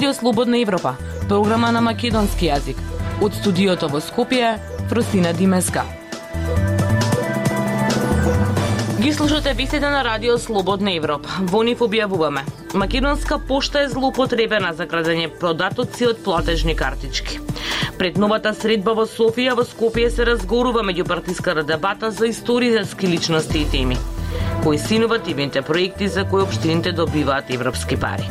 Радио Слободна Европа, програма на македонски јазик. Од студиото во Скопје, Фросина Димеска. Ги слушате вестите на Радио Слободна Европа. Во нив објавуваме. Македонска пошта е злоупотребена за крадење продатоци од платежни картички. Пред новата средба во Софија во Скопје се разгорува меѓупартиска дебата за историски личности и теми. Кои се проекти за кои општините добиваат европски пари.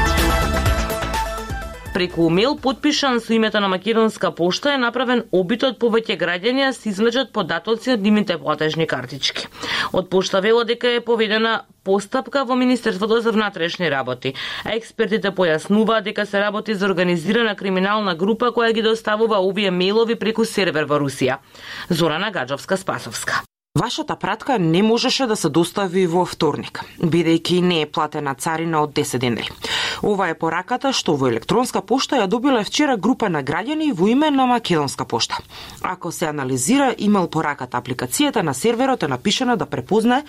Преку имејл подпишан со името на Македонска пошта е направен обитот повеќе граѓани да се извлечат податоци од нивните платежни картички. Од пошта вело дека е поведена постапка во Министерството за внатрешни работи, а експертите појаснуваат дека се работи за организирана криминална група која ги доставува овие мејлови преку сервер во Русија. Зорана Гаджовска-Спасовска. Вашата пратка не можеше да се достави во вторник, бидејќи не е платена царина од 10 денари. Ова е пораката што во електронска пошта ја добила вчера група на граѓани во име на Македонска пошта. Ако се анализира имал пораката, апликацијата на серверот е напишана да препознае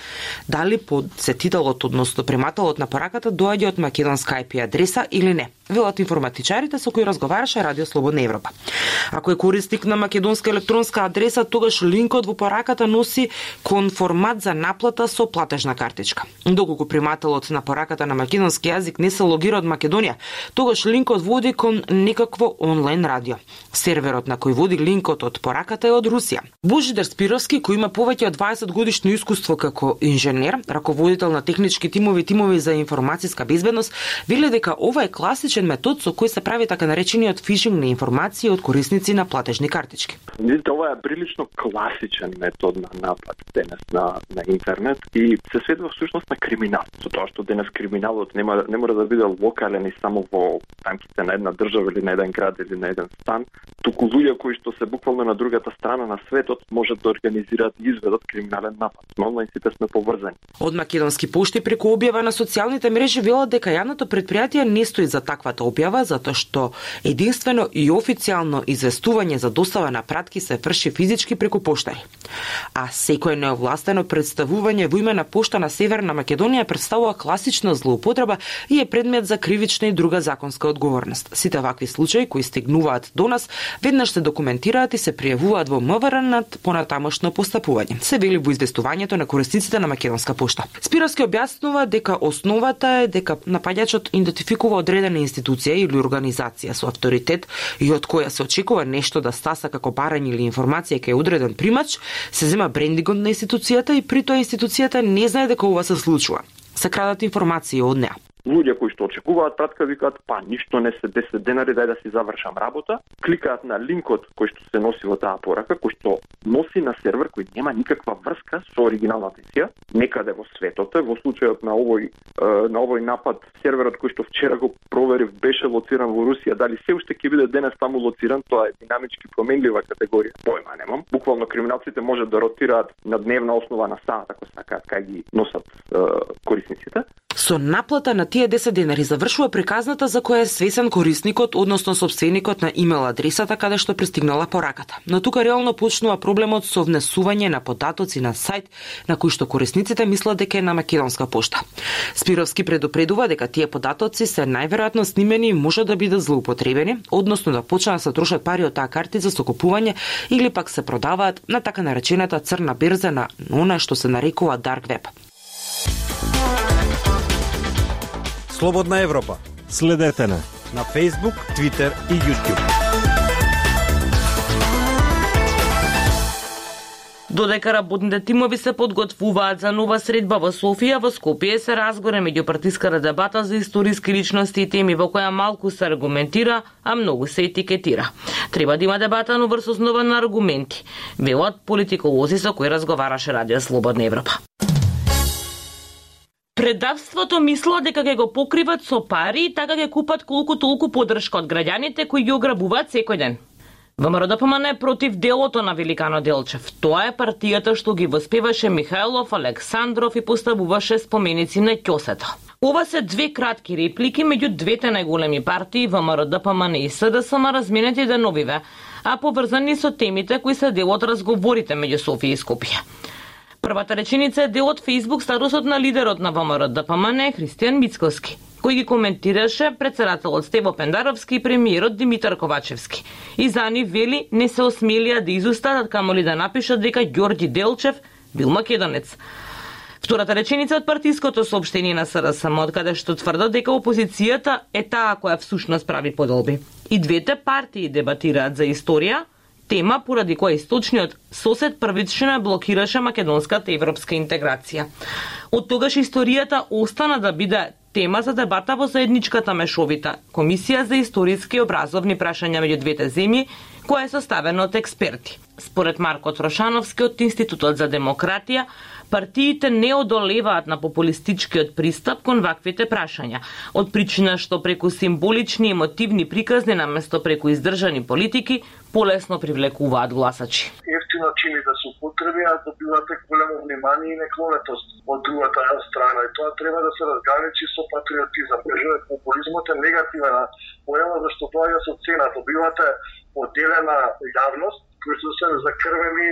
дали подсетителот, односно примателот на пораката доаѓа од македонска IP адреса или не велат информатичарите со кои разговараше Радио Слободна Европа. Ако е корисник на македонска електронска адреса, тогаш линкот во пораката носи конформат за наплата со платежна картичка. Доколку примателот на пораката на македонски јазик не се логира од Македонија, тогаш линкот води кон некакво онлайн радио. Серверот на кој води линкот од пораката е од Русија. Божидар Спировски, кој има повеќе од 20 годишно искуство како инженер, раководител на технички тимови тимови за информацијска безбедност, вели дека ова е класичен метод со кој се прави така наречениот фишинг на информации од корисници на платежни картички. Мислите, ова е прилично класичен метод на напад денес на, на интернет и се сведува всушност на криминал. Со тоа што денес криминалот нема, не мора да биде локален и само во рамките на една држава или на еден град или на еден стан, туку луѓе кои што се буквално на другата страна на светот можат да организираат и изведат криминален напад. Но сите сме поврзани. Од македонски пошти преку објава на социјалните мрежи велат дека јавното предпријатие не стои за ваквата објава затоа што единствено и официјално известување за достава на пратки се врши физички преку поштари. А секое неовластено представување во име на пошта на Северна Македонија представува класична злоупотреба и е предмет за кривична и друга законска одговорност. Сите вакви случаи кои стигнуваат до нас веднаш се документираат и се пријавуваат во МВР над понатамошно постапување. Се вели во известувањето на корисниците на Македонска пошта. Спировски објаснува дека основата е дека напаѓачот идентификува одредена институција или организација со авторитет и од која се очекува нешто да стаса како барање или информација кај одреден примач, се зема брендингот на институцијата и при тоа институцијата не знае дека ова се случува. Се крадат информации од неа луѓе кои што очекуваат пратка викаат па ништо не се 10 денари дај да си завршам работа, кликаат на линкот кој што се носи во таа порака, кој што носи на сервер кој нема никаква врска со оригиналната исија, некаде во светот, во случајот на овој на овој напад серверот кој што вчера го проверив беше лоциран во Русија, дали се уште ќе биде денес таму лоциран, тоа е динамички променлива категорија. Појма немам. Буквално криминалците можат да ротираат на дневна основа на саат ако сакаат кај ги носат е, корисниците. Со наплата на тие 10 денари завршува приказната за која е свесен корисникот, односно собственикот на имейл адресата каде што пристигнала пораката. Но тука реално почнува проблемот со внесување на податоци на сајт на кој што корисниците мислат дека е на Македонска пошта. Спировски предупредува дека тие податоци се најверојатно снимени и можат да бидат злоупотребени, односно да почнат да се трошат пари од таа карти за сокупување или пак се продаваат на така наречената црна берза на она што се нарекува Dark Web. Слободна Европа. Следете на на Facebook, Twitter и YouTube. Додека работните тимови се подготвуваат за нова средба во Софија, во Скопје се разгоре меѓупартиската дебата за историски личности и теми во која малку се аргументира, а многу се етикетира. Треба да има дебата, но врз основа на аргументи, велат политиколози со кои разговараше Радио Слободна Европа. Предавството мисло дека ќе го покриват со пари и така ќе купат колку толку подршка од граѓаните кои ги ограбуваат секој ден. ВМРО е против делото на Великано Делчев. Тоа е партијата што ги воспеваше Михајлов, Александров и поставуваше споменици на ќосето. Ова се две кратки реплики меѓу двете најголеми партии ВМРО, ДПМН и СДСМ разменети деновиве, а поврзани со темите кои се дел од разговорите меѓу Софија и Скопје. Првата реченица е дел од Facebook статусот на лидерот на ВМРО ДПМН Христијан Мицковски, кој ги коментираше председателот Стево Пендаровски и премиерот Димитар Ковачевски. И за нив вели не се осмелија да изустанат камо ли да напишат дека Ѓорѓи Делчев бил македонец. Втората реченица од партиското сообштение на СРСМ, од каде што тврдат дека опозицијата е таа која всушност прави подолби. И двете партии дебатираат за историја, тема поради која источниот сосед првично блокираше македонската европска интеграција. Од тогаш историјата остана да биде тема за дебата во заедничката мешовита Комисија за историски и образовни прашања меѓу двете земји, која е составена од експерти. Според Марко Трошановски од Институтот за демократија, партиите не одолеваат на популистичкиот пристап кон ваквите прашања, од причина што преку символични емотивни приказни наместо преку издржани политики полесно привлекуваат гласачи. Ефтино чини да се употреби, а добивате големо внимание и неклонетост од другата страна. И тоа треба да се разграничи со патриотизам. Кажува, популизмот е негативен појава, зашто тоа со цена. Добивате поделена јавност, кои се се закрвени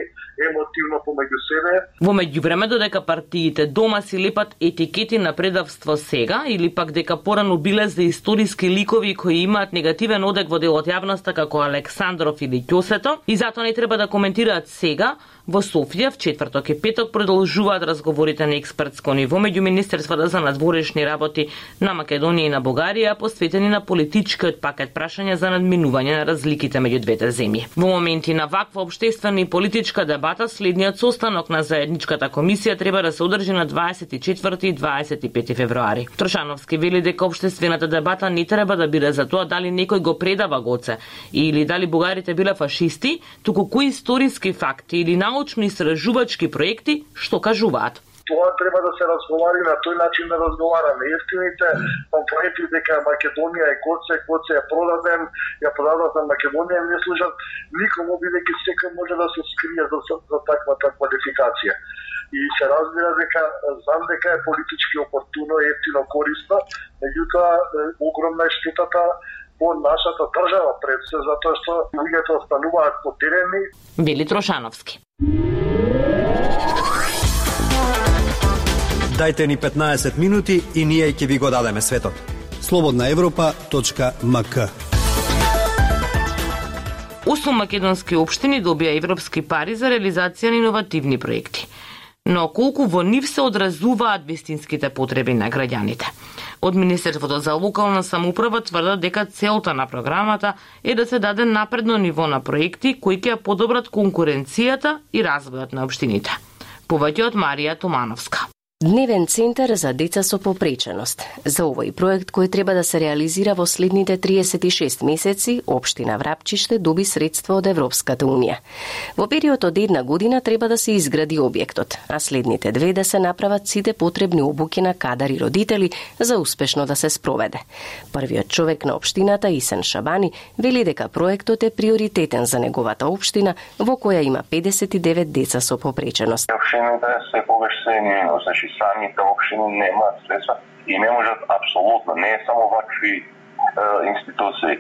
емотивно помеѓу себе. Во меѓувреме додека партиите дома си лепат етикети на предавство сега или пак дека порано биле за историски ликови кои имаат негативен одек во делот јавноста како Александров или Ќосето и затоа не треба да коментираат сега, Во Софија, в четврток и петок продолжуваат разговорите на експертско ниво меѓу министерствата за надворешни работи на Македонија и на Бугарија, посветени на политичкиот пакет прашања за надминување на разликите меѓу двете земји. Во моменти на ваква обштествена и политичка дебата, следниот состанок на заедничката комисија треба да се одржи на 24 и 25 февруари. Трошановски вели дека обштествената дебата не треба да биде за тоа дали некој го предава Гоце или дали бугарите биле фашисти, туку кои историски факти или научни научно-истражувачки проекти што кажуваат тоа треба да се разговари на тој начин да разговараме. Ефтините памфлети дека Македонија е коце, коце ја продаден, ја продадат на Македонија не служат никому бидејќи секој може да се скрие за, за таквата квалификација. И се разбира дека знам дека е политички опортуно, ефтино корисно, меѓутоа огромна е штетата по нашата држава пред се, затоа што луѓето остануваат потерени. Вели Трошановски. Дајте ни 15 минути и ние ќе ви го дадеме светот. Слободна Европа.мк Осум македонски општини добија европски пари за реализација на иновативни проекти. Но колку во нив се одразуваат вистинските потреби на граѓаните? Од Министерството за локална самоуправа тврдат дека целта на програмата е да се даде напредно ниво на проекти кои ќе подобрат конкуренцијата и развојот на општините. Повеќе од Марија Томановска. Дневен центар за деца со попреченост. За овој проект кој треба да се реализира во следните 36 месеци, општина Врапчиште доби средства од Европската Унија. Во период од една година треба да се изгради објектот, а следните две да се направат сите потребни обуки на кадари родители за успешно да се спроведе. Првиот човек на општината Исен Шабани вели дека проектот е приоритетен за неговата општина во која има 59 деца со попреченост. Општината се повештени, значи самите општини немаат средства и не можат апсолутно, не само вакви институции,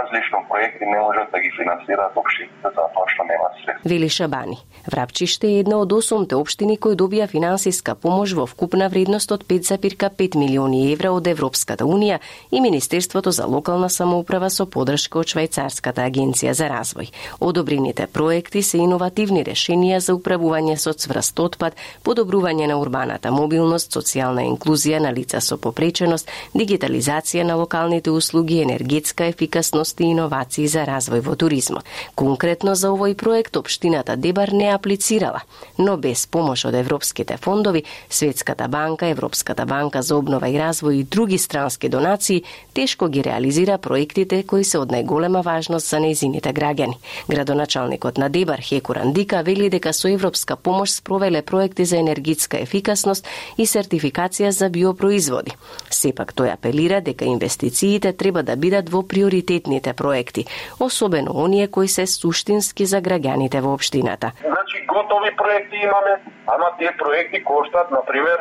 различно проекти не можат да ги финансираат општините затоа што нема средства. Вели Шабани. Врапчиште е една од осумте општини кои добија финансиска помош во вкупна вредност од 5,5 милиони евра од Европската Унија и Министерството за локална самоуправа со подршка од Швајцарската агенција за развој. Одобрените проекти се иновативни решенија за управување со цврст отпад, подобрување на урбаната мобилност, социјална инклузија на лица со попреченост, дигитализација на локалните услуги, енергетска ефикасност и иновации за развој во туризмот. Конкретно за овој проект општината Дебар не аплицирала, но без помош од европските фондови, Светската банка, Европската банка за обнова и развој и други странски донации, тешко ги реализира проектите кои се од најголема важност за нејзините граѓани. Градоначалникот на Дебар Хеку Рандика вели дека со европска помош спровеле проекти за енергетска ефикасност и сертификација за биопроизводи. Сепак тој апелира дека инвестициите треба да бидат во приоритетните проекти, особено оние кои се суштински за граѓаните во општината. Значи готови проекти имаме, ама тие проекти коштат, на пример,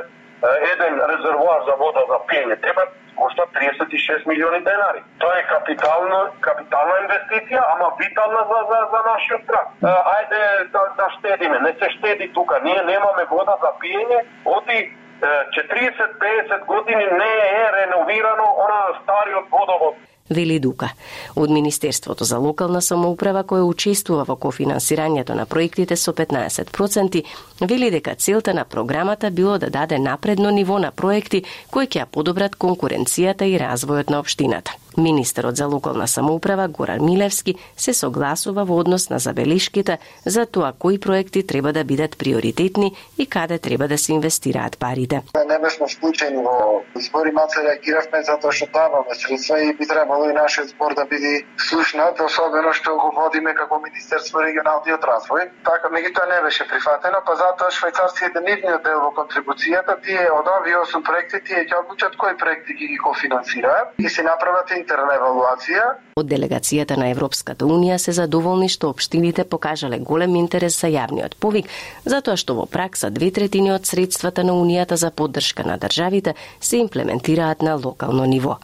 еден резервоар за вода за пиење треба кошта 36 милиони денари. Тоа е капитална капитална инвестиција, ама витална за за, за нашиот град. Ајде да, да штедиме, не се штеди тука. Ние немаме вода за пиење, оди 40-50 години не е реновирано она стариот водовод вели Дука. Од Министерството за локална самоуправа која учествува во кофинансирањето на проектите со 15%, вели дека целта на програмата било да даде напредно ниво на проекти кои ќе подобрат конкуренцијата и развојот на општината. Министерот за локална самоуправа Горан Милевски се согласува во однос на забелишките за тоа кои проекти треба да бидат приоритетни и каде треба да се инвестираат парите. Не бешме вклучени во збори маце реагиравме затоа што даваме средства и би требало и нашиот збор да биде слушнат, особено што го водиме како Министерство регионалниот развој. Така меѓутоа не беше прифатено, па затоа швајцарци е денивниот дел во контрибуцијата, тие од овие 8 проекти тие ќе одлучат кои проекти ги ги кофинансираат и се направат интерна евалуација. Од делегацијата на Европската Унија се задоволни што општините покажале голем интерес за јавниот повик, затоа што во пракса две третини од средствата на Унијата за поддршка на државите се имплементираат на локално ниво.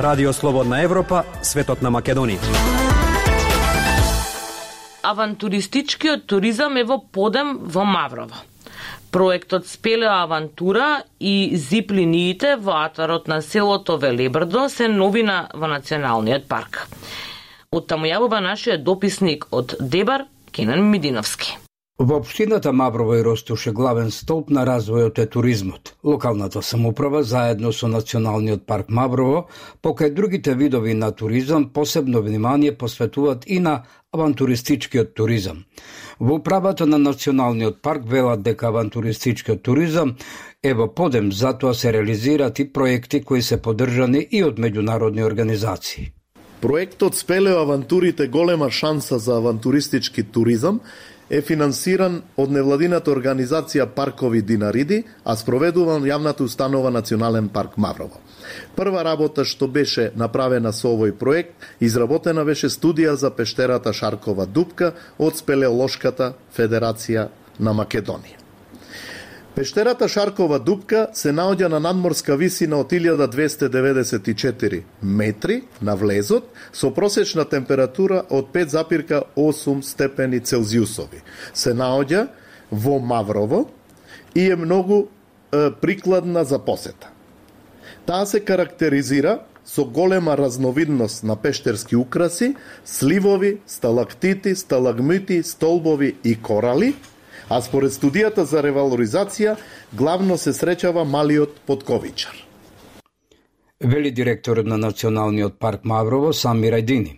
Радио Слободна Европа, светот на Македонија. Авантуристичкиот туризам е во подем во Маврово. Проектот Спелеа авантура и зип линиите во атарот на селото Велебрдо се новина во Националниот парк. Од таму јавува нашиот дописник од Дебар, Кенан Мидиновски. Во општината Маврово и ростуше главен столб на развојот е туризмот. Локалната самоуправа заедно со Националниот парк Маврово, покај другите видови на туризам, посебно внимание посветуваат и на авантуристичкиот туризам. Во управата на Националниот парк велат дека авантуристичкиот туризам е во подем, затоа се реализираат и проекти кои се поддржани и од меѓународни организации. Проектот Спелео авантурите голема шанса за авантуристички туризам е финансиран од невладината организација Паркови Динариди, а спроведуван јавната установа Национален парк Маврово. Прва работа што беше направена со овој проект, изработена беше студија за пештерата Шаркова дупка од Спелеолошката Федерација на Македонија. Пештерата Шаркова дупка се наоѓа на надморска висина од 1294 метри на влезот со просечна температура од 5,8 степени Целзиусови. Се наоѓа во Маврово и е многу е, прикладна за посета. Таа се карактеризира со голема разновидност на пештерски украси, сливови, сталактити, сталагмити, столбови и корали, а според студијата за ревалоризација, главно се среќава малиот подковичар. Вели директорот на Националниот парк Маврово Сами Рајдини.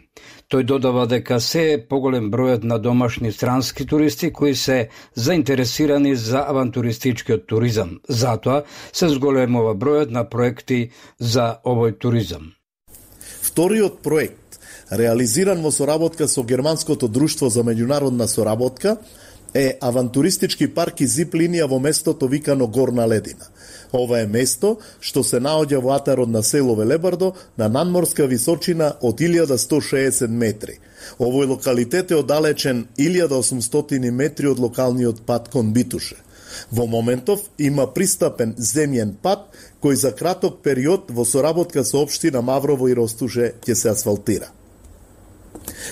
Тој додава дека се е поголем бројот на домашни странски туристи кои се заинтересирани за авантуристичкиот туризам. Затоа се зголемува бројот на проекти за овој туризам. Вториот проект, реализиран во соработка со Германското друштво за меѓународна соработка, е авантуристички парк и зип линија во местото викано Горна Ледина. Ова е место што се наоѓа во атарот на село Велебардо на надморска височина од 1160 метри. Овој локалитет е оддалечен 1800 метри од локалниот пат кон Битуше. Во моментов има пристапен земјен пат кој за краток период во соработка со општина Маврово и Ростуше ќе се асфалтира.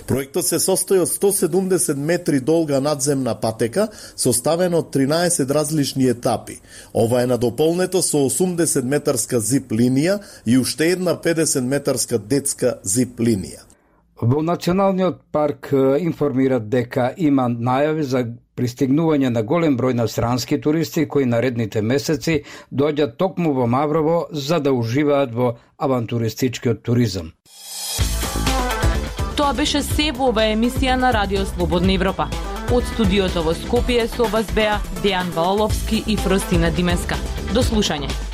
Проектот се состои од 170 метри долга надземна патека, составена од 13 различни етапи. Ова е надополнето со 80 метарска зип линија и уште една 50 метарска детска зип линија. Во Националниот парк информираат дека има најави за пристигнување на голем број на странски туристи кои наредните месеци доаѓаат токму во Маврово за да уживаат во авантуристичкиот туризам. Тоа беше се во оваа емисија на Радио Слободна Европа. Од студиото во Скопје со вас беа Дејан Валовски и Фростина Димеска. До слушање.